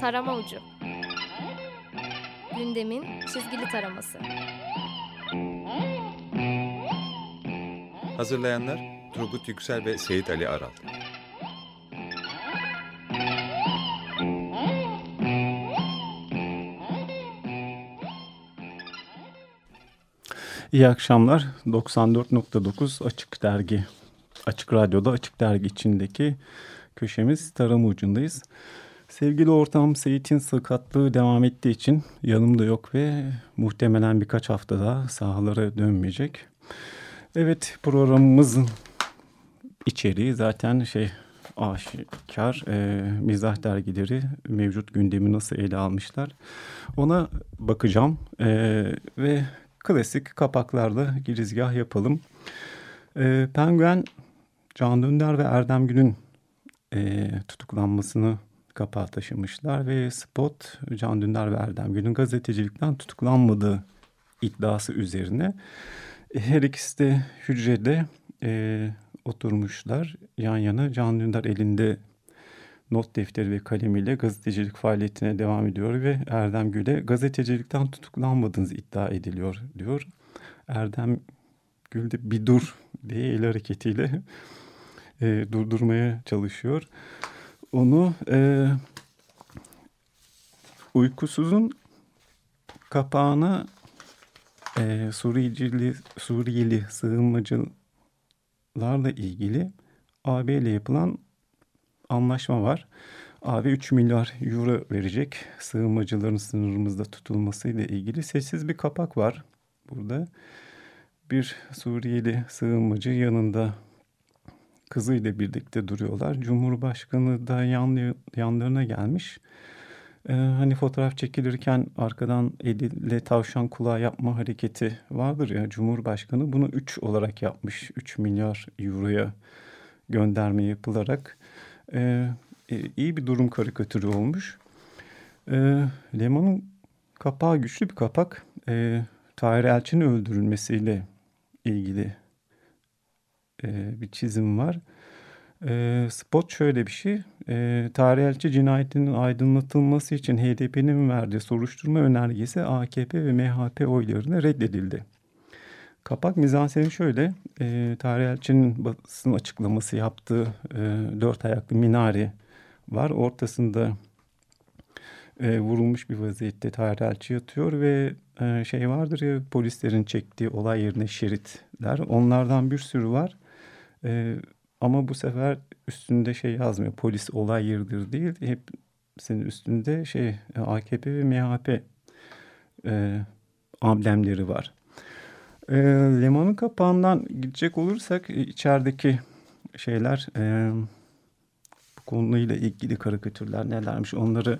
Tarama Ucu Gündemin çizgili taraması Hazırlayanlar Turgut Yüksel ve Seyit Ali Aral. İyi akşamlar. 94.9 Açık Dergi, Açık Radyo'da Açık Dergi içindeki köşemiz tarama ucundayız. Sevgili ortağım Seyit'in sakatlığı devam ettiği için yanımda yok ve muhtemelen birkaç hafta daha sahalara dönmeyecek. Evet programımızın içeriği zaten şey aşikar e, mizah dergileri mevcut gündemi nasıl ele almışlar ona bakacağım e, ve klasik kapaklarda girizgah yapalım. E, Penguen Can Dündar ve Erdem Gül'ün e, tutuklanmasını kapağa taşımışlar ve Spot Can Dündar ve Erdem Gül'ün gazetecilikten tutuklanmadığı iddiası üzerine her ikisi de hücrede e, oturmuşlar yan yana. Can Dündar elinde not defteri ve kalemiyle gazetecilik faaliyetine devam ediyor ve Erdem Gül'e gazetecilikten tutuklanmadığınız iddia ediliyor diyor. Erdem Gül de bir dur diye el hareketiyle e, durdurmaya çalışıyor. Onu e, uykusuzun kapağına e, Suriyeli, Suriyeli sığınmacılarla ilgili AB ile yapılan anlaşma var. AB 3 milyar euro verecek sığınmacıların sınırımızda tutulmasıyla ilgili sessiz bir kapak var burada. Bir Suriyeli sığınmacı yanında kızıyla birlikte duruyorlar. Cumhurbaşkanı da yan, yanlarına gelmiş. Ee, hani fotoğraf çekilirken arkadan eliyle tavşan kulağı yapma hareketi vardır ya. Cumhurbaşkanı bunu 3 olarak yapmış. 3 milyar euroya gönderme yapılarak. Ee, iyi bir durum karikatürü olmuş. Ee, Leman'ın kapağı güçlü bir kapak. Ee, Tahir Elçi'nin öldürülmesiyle ilgili e, bir çizim var. E, spot şöyle bir şey. E, tarih cinayetinin aydınlatılması için HDP'nin verdiği soruşturma önergesi AKP ve MHP oylarına reddedildi. Kapak mizanseni şöyle. E, tarih basın açıklaması yaptığı e, dört ayaklı minare var. Ortasında e, vurulmuş bir vaziyette tarih elçi yatıyor ve e, şey vardır ya polislerin çektiği olay yerine şeritler. Onlardan bir sürü var. E, ama bu sefer üstünde şey yazmıyor. Polis olay yeridir değil. Hep senin üstünde şey AKP ve MHP e, amblemleri var. E, Leman'ın kapağından gidecek olursak içerideki şeyler e, bu konuyla ilgili karikatürler nelermiş onları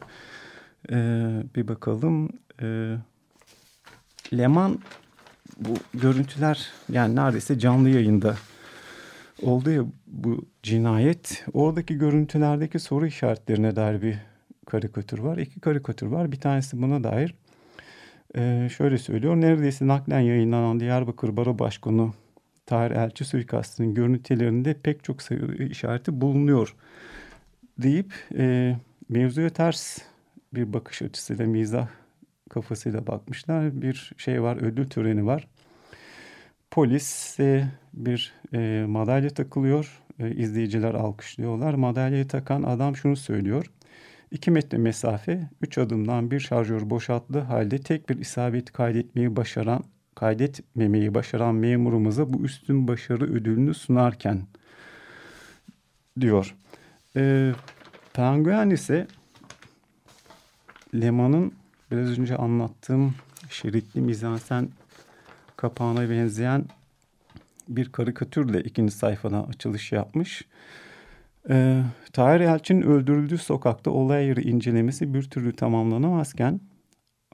e, bir bakalım. E, Leman bu görüntüler yani neredeyse canlı yayında oldu ya bu cinayet. Oradaki görüntülerdeki soru işaretlerine dair bir karikatür var. İki karikatür var. Bir tanesi buna dair. Ee, şöyle söylüyor. Neredeyse naklen yayınlanan Diyarbakır Baro Başkanı Tahir Elçi suikastının görüntülerinde pek çok sayı işareti bulunuyor deyip e, mevzuya ters bir bakış açısıyla mizah kafasıyla bakmışlar. Bir şey var ödül töreni var. Polise bir e, madalya takılıyor. E, izleyiciler alkışlıyorlar. Madalyayı takan adam şunu söylüyor. 2 metre mesafe, 3 adımdan bir şarjör boşalttığı halde tek bir isabet kaydetmeyi başaran, kaydetmemeyi başaran memurumuza bu üstün başarı ödülünü sunarken diyor. E, Penguen ise Leman'ın biraz önce anlattığım şeritli mizansen kapağına benzeyen bir karikatürle ikinci sayfada açılış yapmış. Ee, Tahir Elçin öldürüldüğü sokakta olay yeri incelemesi bir türlü tamamlanamazken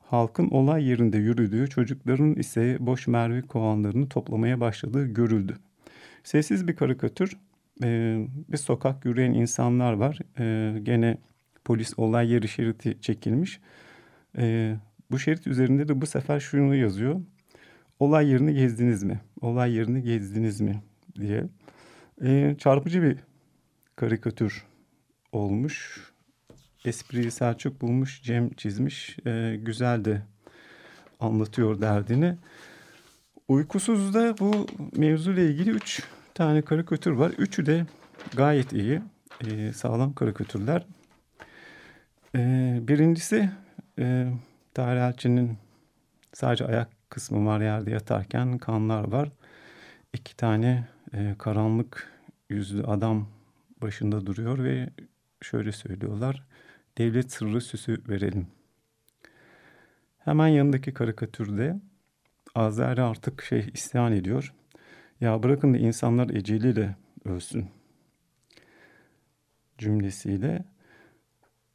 halkın olay yerinde yürüdüğü, çocukların ise boş mermi kovanlarını toplamaya başladığı görüldü. Sessiz bir karikatür. Ee, bir sokak yürüyen insanlar var. Ee, gene polis olay yeri şeridi çekilmiş. Ee, bu şerit üzerinde de bu sefer şunu yazıyor olay yerini gezdiniz mi? Olay yerini gezdiniz mi? diye. E, çarpıcı bir karikatür olmuş. espriyi Selçuk bulmuş, Cem çizmiş. E, güzel de anlatıyor derdini. Uykusuz'da bu mevzuyla ilgili üç tane karikatür var. Üçü de gayet iyi, e, sağlam karikatürler. E, birincisi e, Tahir Elçi'nin sadece ayak kısmı var yerde yatarken kanlar var. İki tane e, karanlık yüzlü adam başında duruyor ve şöyle söylüyorlar. Devlet sırrı süsü verelim. Hemen yanındaki karikatürde Azeri artık şey isyan ediyor. Ya bırakın da insanlar eceliyle ölsün cümlesiyle.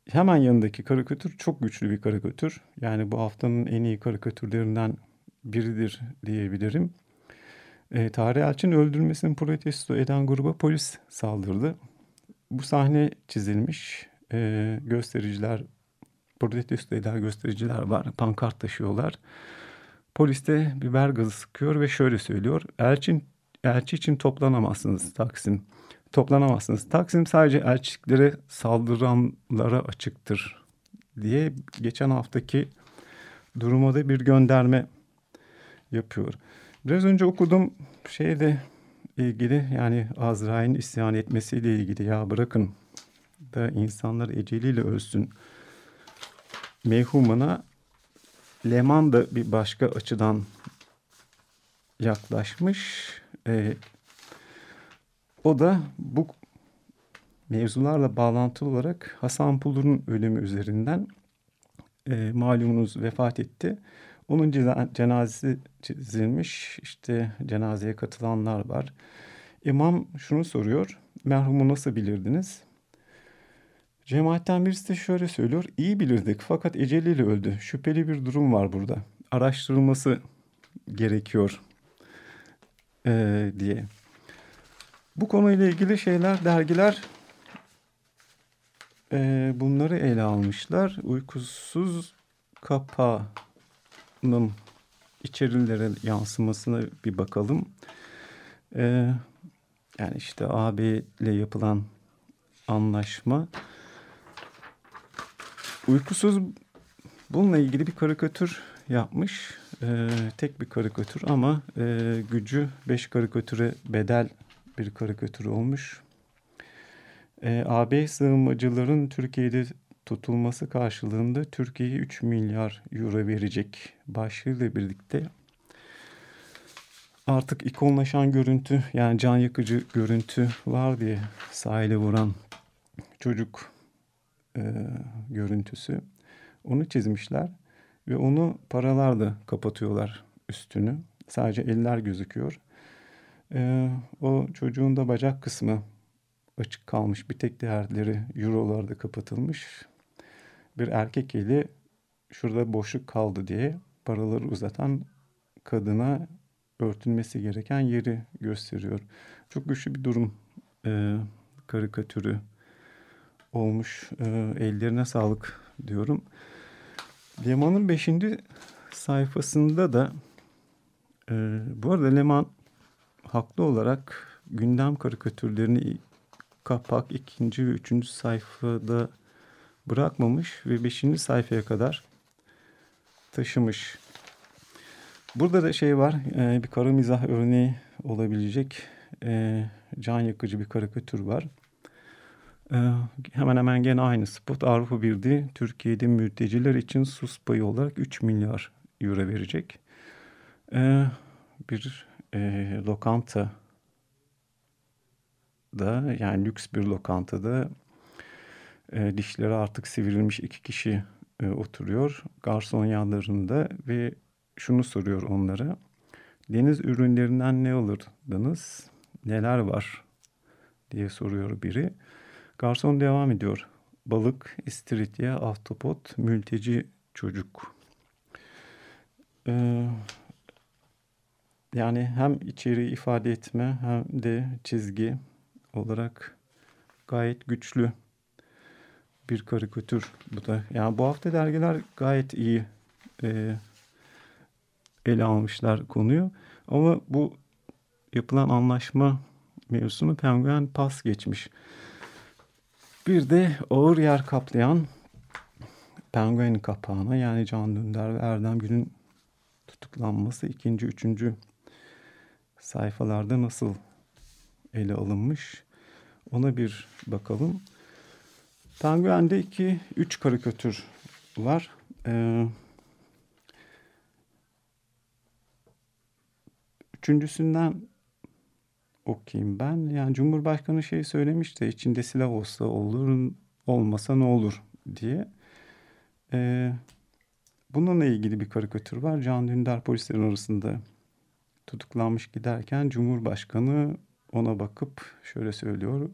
Hemen yanındaki karikatür çok güçlü bir karikatür. Yani bu haftanın en iyi karikatürlerinden biridir diyebilirim. E, Tarih Elçin öldürülmesini protesto eden gruba polis saldırdı. Bu sahne çizilmiş. E, göstericiler, protesto eden göstericiler var. Pankart taşıyorlar. Polis de biber gazı sıkıyor ve şöyle söylüyor. Elçin, elçi için toplanamazsınız Taksim. Toplanamazsınız. Taksim sadece elçiliklere saldıranlara açıktır diye geçen haftaki duruma da bir gönderme yapıyor. Biraz önce okudum şeyde ilgili yani Azrail'in isyan etmesiyle ilgili ya bırakın da insanlar eceliyle ölsün mevhumuna Leman da bir başka açıdan yaklaşmış. Ee, o da bu mevzularla bağlantılı olarak Hasan Pulur'un ölümü üzerinden e, malumunuz vefat etti. Onun cenazesi çizilmiş. İşte cenazeye katılanlar var. İmam şunu soruyor. Merhumu nasıl bilirdiniz? Cemaatten birisi de şöyle söylüyor. İyi bilirdik fakat eceliyle öldü. Şüpheli bir durum var burada. Araştırılması gerekiyor ee, diye. Bu konuyla ilgili şeyler, dergiler e, bunları ele almışlar. Uykusuz kapağının içerilere yansımasına bir bakalım. Ee, yani işte AB ile yapılan anlaşma Uykusuz bununla ilgili bir karikatür yapmış. Ee, tek bir karikatür ama e, gücü beş karikatüre bedel bir karikatür olmuş. Ee, AB sığınmacıların Türkiye'de tutulması karşılığında Türkiye'ye 3 milyar euro verecek başlığıyla birlikte artık ikonlaşan görüntü yani can yakıcı görüntü var diye sahile vuran çocuk e, görüntüsü. Onu çizmişler ve onu paralarla kapatıyorlar üstünü. Sadece eller gözüküyor. E, o çocuğun da bacak kısmı açık kalmış. Bir tek diğerleri eurolarda kapatılmış. Bir erkek eli şurada boşluk kaldı diye paraları uzatan kadına örtülmesi gereken yeri gösteriyor. Çok güçlü bir durum e, karikatürü olmuş. E, ellerine sağlık diyorum. Leman'ın beşinci sayfasında da e, bu arada Leman haklı olarak gündem karikatürlerini kapak ikinci ve üçüncü sayfada bırakmamış ve beşinci sayfaya kadar taşımış. Burada da şey var, e, bir kara mizah örneği olabilecek e, can yakıcı bir karikatür var. Ee, hemen hemen gene aynı spot. Avrupa Birliği Türkiye'de mülteciler için sus payı olarak 3 milyar euro verecek. Ee, bir e, lokanta da yani lüks bir lokantada e, dişleri artık sivrilmiş iki kişi e, oturuyor. Garson yanlarında ve şunu soruyor onlara. Deniz ürünlerinden ne alırdınız? Neler var? diye soruyor biri. Garson devam ediyor. Balık, istiridye, ahtapot, mülteci çocuk. Ee, yani hem içeriği ifade etme hem de çizgi olarak gayet güçlü bir karikatür bu da. Yani bu hafta dergiler gayet iyi e, ele almışlar konuyu. Ama bu yapılan anlaşma mevzusunu Penguen pas geçmiş. Bir de ağır yer kaplayan Penguin kapağına yani Can Dündar ve Erdem Gün'ün tutuklanması ikinci, üçüncü sayfalarda nasıl ele alınmış ona bir bakalım. Penguin'de iki, üç karikatür var. Ee, üçüncüsünden okuyayım ben. Yani Cumhurbaşkanı şey söylemişti içinde silah olsa olur olmasa ne olur diye. Ee, bununla ilgili bir karikatür var. Can Dündar polislerin arasında tutuklanmış giderken Cumhurbaşkanı ona bakıp şöyle söylüyor.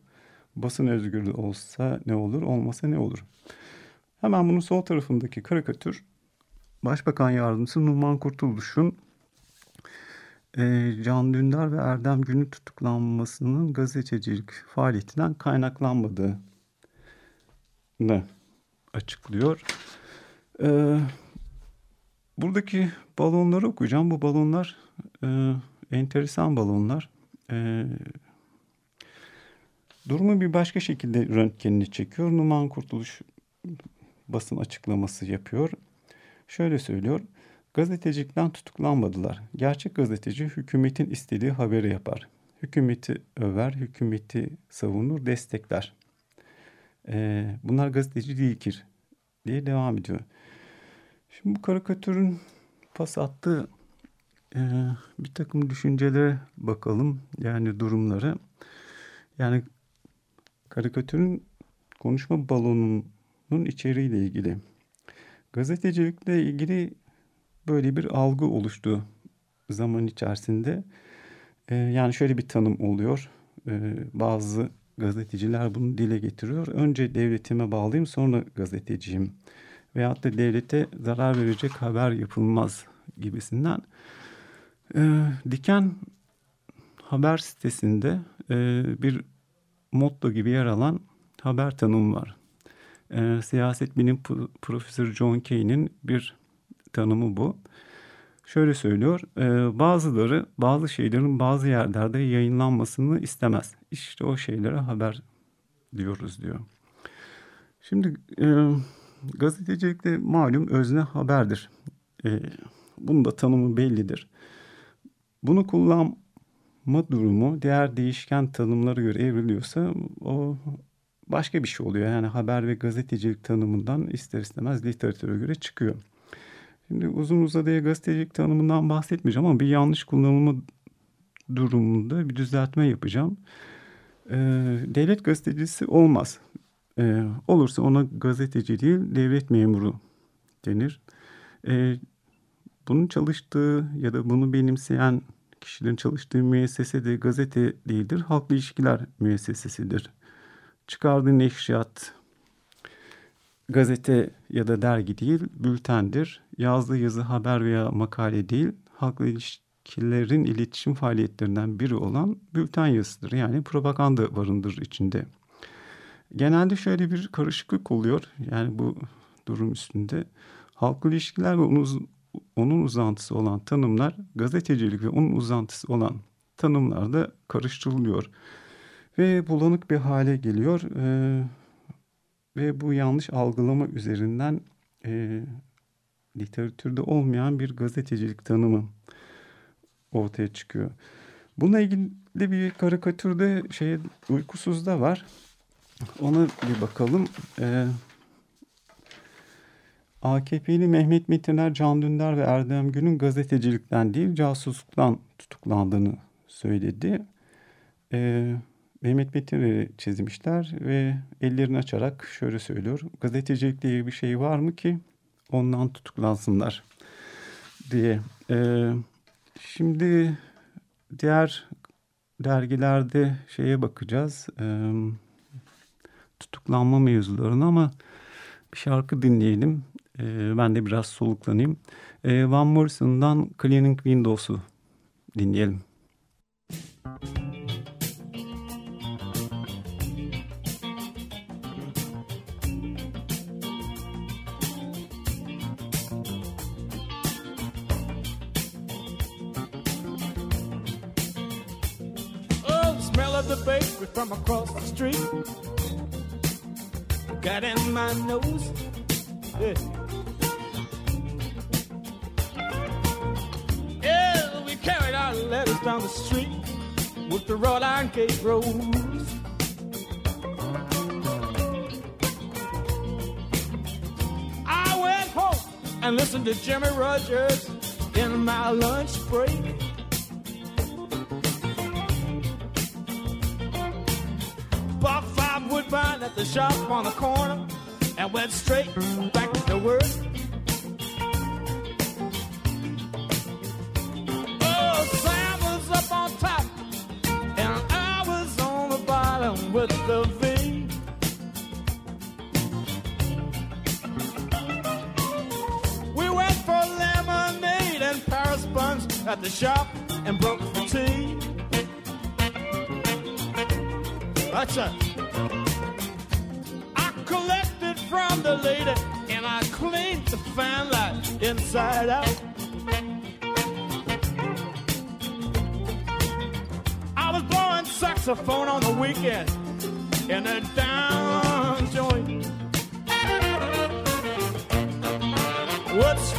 Basın özgürlüğü olsa ne olur olmasa ne olur. Hemen bunun sol tarafındaki karikatür Başbakan Yardımcısı Numan Kurtuluş'un e, Can Dündar ve Erdem Gün'ün tutuklanmasının gazetecilik faaliyetinden kaynaklanmadığını açıklıyor. E, buradaki balonları okuyacağım. Bu balonlar e, enteresan balonlar. E, durumu bir başka şekilde röntgenini çekiyor. Numan Kurtuluş basın açıklaması yapıyor. Şöyle söylüyor. Gazetecilikten tutuklanmadılar. Gerçek gazeteci hükümetin istediği haberi yapar. Hükümeti över, hükümeti savunur, destekler. Ee, bunlar gazeteci değildir diye devam ediyor. Şimdi bu karikatürün pas attığı e, bir takım düşüncelere bakalım. Yani durumları. Yani karikatürün konuşma balonunun içeriğiyle ilgili. Gazetecilikle ilgili böyle bir algı oluştu zaman içerisinde. Ee, yani şöyle bir tanım oluyor. Ee, bazı gazeteciler bunu dile getiriyor. Önce devletime bağlıyım sonra gazeteciyim. Veyahut da devlete zarar verecek haber yapılmaz gibisinden. Ee, Diken haber sitesinde e, bir motto gibi yer alan haber tanımı var. E, siyaset bilim profesörü John Kay'nin bir tanımı bu. Şöyle söylüyor, e, bazıları bazı şeylerin bazı yerlerde yayınlanmasını istemez. İşte o şeylere haber diyoruz diyor. Şimdi e, gazetecilikte malum özne haberdir. E, bunun da tanımı bellidir. Bunu kullanma durumu diğer değişken tanımlara göre evriliyorsa o başka bir şey oluyor. Yani haber ve gazetecilik tanımından ister istemez literatüre göre çıkıyor. Şimdi uzun uzadıya gazetecilik tanımından bahsetmeyeceğim ama bir yanlış kullanılma durumunda bir düzeltme yapacağım. Ee, devlet gazetecisi olmaz. Ee, olursa ona gazeteci değil devlet memuru denir. Ee, bunun çalıştığı ya da bunu benimseyen kişilerin çalıştığı müessese de gazete değildir. Halkla ilişkiler müessesesidir. Çıkardığı neşriyat, gazete ya da dergi değil, bültendir. Yazdığı yazı haber veya makale değil, halkla ilişkilerin iletişim faaliyetlerinden biri olan bülten yazısıdır. Yani propaganda barındır içinde. Genelde şöyle bir karışıklık oluyor. Yani bu durum üstünde. Halkla ilişkiler ve onun, onun uzantısı olan tanımlar, gazetecilik ve onun uzantısı olan tanımlar da karıştırılıyor. Ve bulanık bir hale geliyor. Ee, ve bu yanlış algılama üzerinden e, literatürde olmayan bir gazetecilik tanımı ortaya çıkıyor. Bununla ilgili bir karikatürde şey uykusuzda var. Ona bir bakalım. Ee, AKP'li Mehmet Metiner, Can Dündar ve Erdem Gün'ün gazetecilikten değil casusluktan tutuklandığını söyledi. Ee, Mehmet Metiner'i çizmişler ve ellerini açarak şöyle söylüyor. Gazetecilikle ilgili bir şey var mı ki ondan tutuklansınlar diye. Ee, şimdi diğer dergilerde şeye bakacağız. Ee, tutuklanma mevzularına ama bir şarkı dinleyelim. Ee, ben de biraz soluklanayım. Ee, Van Morrison'dan Cleaning Windows'u dinleyelim. from across the street got in my nose. Yeah, the wrought iron gate rolls. I went home and listened to Jimmy Rogers in my lunch break. Bought five woodbine at the shop on the corner and went straight back to work. The shop and broke for tea. That's it. I collected from the lady and I cleaned the fan light inside out. I was blowing saxophone on the weekend in a down joint. What's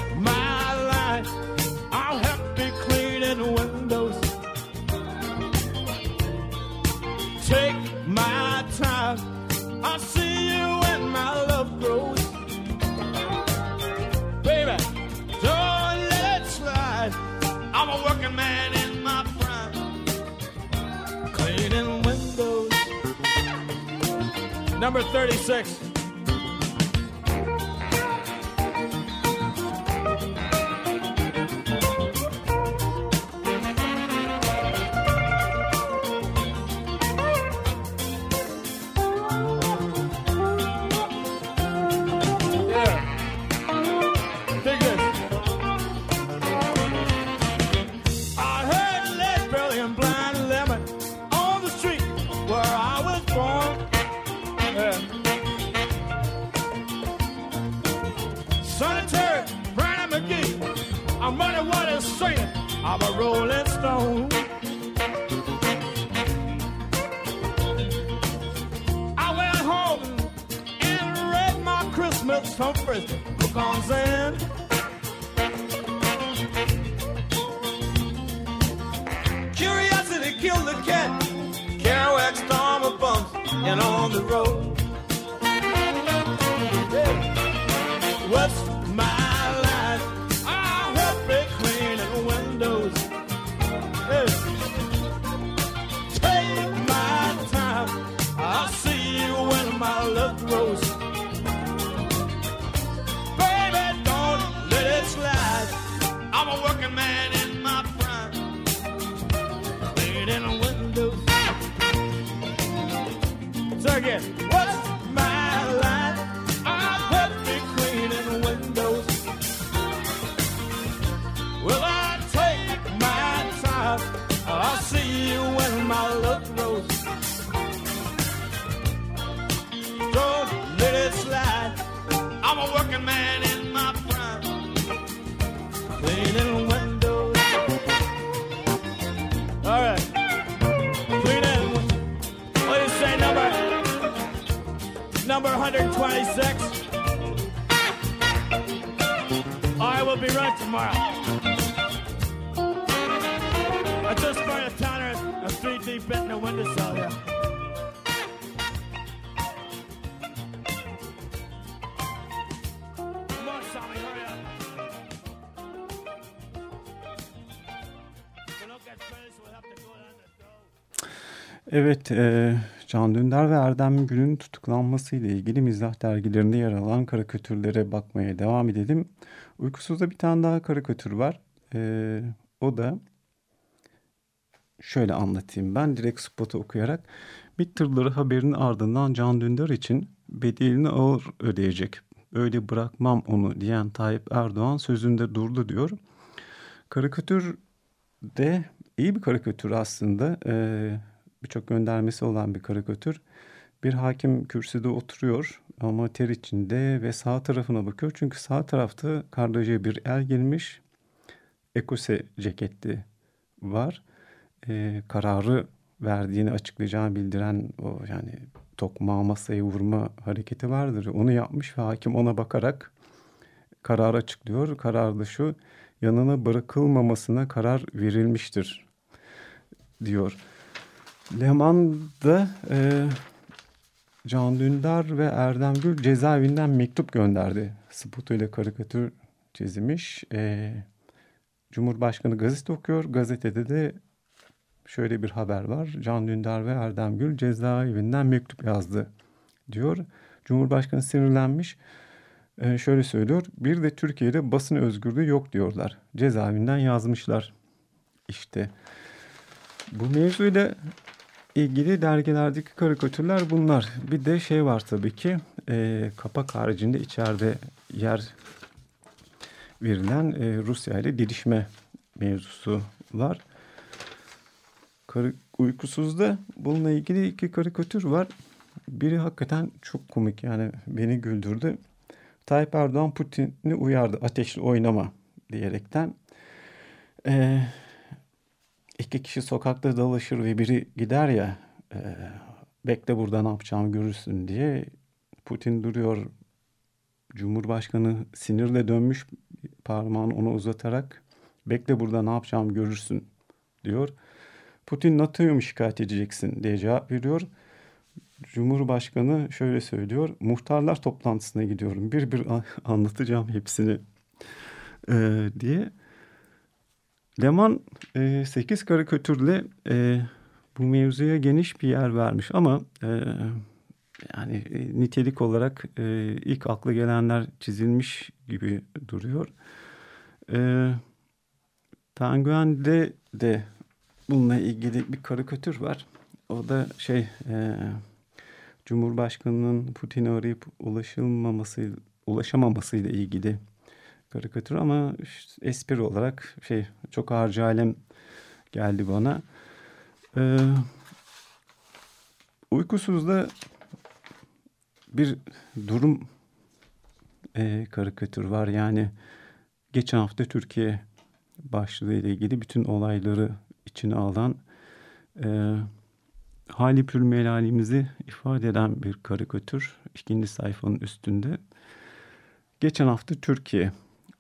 Number 36. Comforts book on Zen. Curiosity killed the cat. Kerouac storm of bumps and on the road. Again, what's my? I'll help me cleaning windows. Will I take my time? I'll see you when my love grows. Don't let it slide. I'm a working man 126. I will be right tomorrow. I just burned a toner a three deep in the windowsill here. Come on, Sammy, hurry up. If. Evet, Can Dündar ve Erdem Gül'ün tutuklanmasıyla ilgili mizah dergilerinde yer alan karikatürlere bakmaya devam edelim. Uykusuz'da bir tane daha karikatür var. E, o da şöyle anlatayım ben direkt spotu okuyarak. MİT tırları haberinin ardından Can Dündar için bedelini ağır ödeyecek. Öyle bırakmam onu diyen Tayyip Erdoğan sözünde durdu diyor. Karikatür de iyi bir karikatür aslında. Ee, Birçok göndermesi olan bir karikatür. Bir hakim kürsüde oturuyor ama ter içinde ve sağ tarafına bakıyor. Çünkü sağ tarafta kardeşe bir el girmiş. Ekose ceketli var. Ee, kararı verdiğini açıklayacağını bildiren o yani tokmağı masaya vurma hareketi vardır. Onu yapmış ve hakim ona bakarak karar açıklıyor. Karar da şu yanına bırakılmamasına karar verilmiştir diyor. Leman'da e, Can Dündar ve Erdem Gül cezaevinden mektup gönderdi. Sputo ile karikatür çizmiş. E, Cumhurbaşkanı gazete okuyor. Gazetede de şöyle bir haber var. Can Dündar ve Erdem Gül cezaevinden mektup yazdı diyor. Cumhurbaşkanı sinirlenmiş. Ee, şöyle söylüyor. Bir de Türkiye'de basın özgürlüğü yok diyorlar. Cezaevinden yazmışlar. İşte bu mevzuyla ilgili dergilerdeki karikatürler bunlar. Bir de şey var tabii ki e, kapak haricinde içeride yer verilen e, Rusya ile didişme mevzusu var. Kar uykusuzda bununla ilgili iki karikatür var. Biri hakikaten çok komik yani beni güldürdü. Tayyip Erdoğan Putin'i uyardı ateşli oynama diyerekten. Ee, iki kişi sokakta dolaşır ve biri gider ya e, bekle burada ne yapacağımı görürsün diye Putin duruyor. Cumhurbaşkanı sinirle dönmüş parmağını ona uzatarak bekle burada ne yapacağımı görürsün diyor. Putin NATO'yu mu şikayet edeceksin diye cevap veriyor. Cumhurbaşkanı şöyle söylüyor. Muhtarlar toplantısına gidiyorum. Bir bir anlatacağım hepsini ee, diye. Leman e, 8 karikatürle e, bu mevzuya geniş bir yer vermiş ama e, yani e, nitelik olarak e, ilk akla gelenler çizilmiş gibi duruyor. E, Penguen'de de bununla ilgili bir karikatür var. O da şey e, Cumhurbaşkanının Putin'i arayıp ulaşılmaması, ulaşamamasıyla ilgili karikatür ama işte espri olarak şey çok harcı alem geldi bana. Ee, uykusuzda bir durum e, karikatür var. Yani geçen hafta Türkiye başlığı ile ilgili bütün olayları içine alan e, hali pür melalimizi ifade eden bir karikatür. ikinci sayfanın üstünde. Geçen hafta Türkiye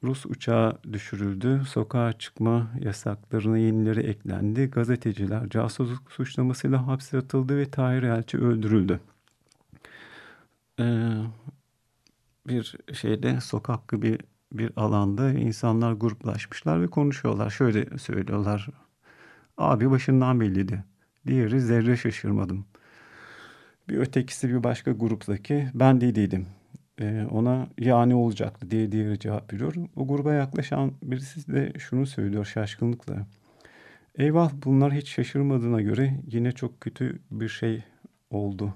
Rus uçağı düşürüldü. Sokağa çıkma yasaklarına yenileri eklendi. Gazeteciler casusluk suçlamasıyla hapse atıldı ve Tahir Elçi öldürüldü. Ee, bir şeyde sokak gibi bir alanda insanlar gruplaşmışlar ve konuşuyorlar. Şöyle söylüyorlar. Abi başından belliydi. Diğeri zerre şaşırmadım. Bir ötekisi bir başka gruptaki ben dediydim. Ee, ona yani olacaktı diye diğeri cevap veriyor. O gruba yaklaşan birisi de şunu söylüyor şaşkınlıkla. Eyvah bunlar hiç şaşırmadığına göre yine çok kötü bir şey oldu.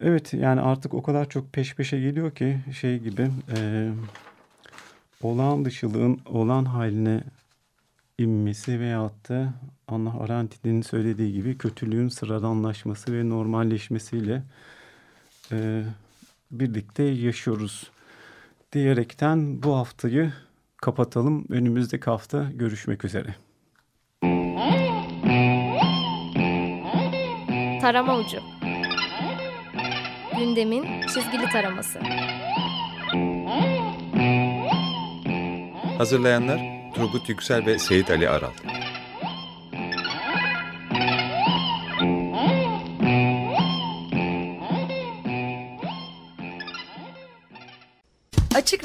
Evet yani artık o kadar çok peş peşe geliyor ki şey gibi e, olağan dışılığın olan haline inmesi veyahut da Allah Arendt'in söylediği gibi kötülüğün sıradanlaşması ve normalleşmesiyle e, birlikte yaşıyoruz diyerekten bu haftayı kapatalım. Önümüzdeki hafta görüşmek üzere. Tarama Ucu Gündemin çizgili taraması Hazırlayanlar Turgut Yüksel ve Seyit Ali Aral.